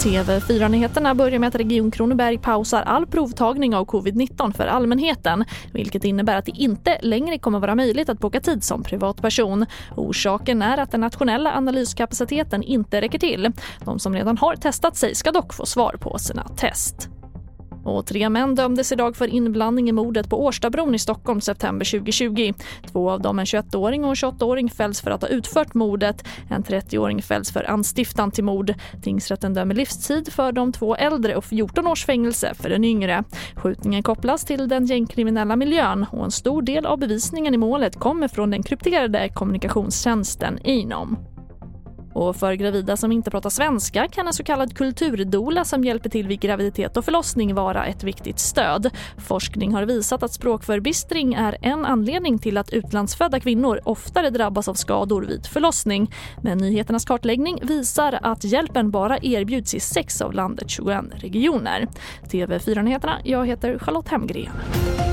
TV4-nyheterna börjar med att Region Kronoberg pausar all provtagning av covid-19 för allmänheten vilket innebär att det inte längre kommer vara möjligt att boka tid som privatperson. Orsaken är att den nationella analyskapaciteten inte räcker till. De som redan har testat sig ska dock få svar på sina test. Och tre män dömdes idag för inblandning i mordet på Årstabron i Stockholm september 2020. Två av dem, en 21-åring och en 28-åring, fälls för att ha utfört mordet. En 30-åring fälls för anstiftan till mord. Tingsrätten dömer livstid för de två äldre och 14 års fängelse för den yngre. Skjutningen kopplas till den gängkriminella miljön och en stor del av bevisningen i målet kommer från den krypterade kommunikationstjänsten Inom. Och för gravida som inte pratar svenska kan en så kallad kulturdola som hjälper till vid graviditet och förlossning vara ett viktigt stöd. Forskning har visat att språkförbistring är en anledning till att utlandsfödda kvinnor oftare drabbas av skador vid förlossning. Men nyheternas kartläggning visar att hjälpen bara erbjuds i sex av landets 21 regioner. TV4-nyheterna, jag heter Charlotte Hemgren.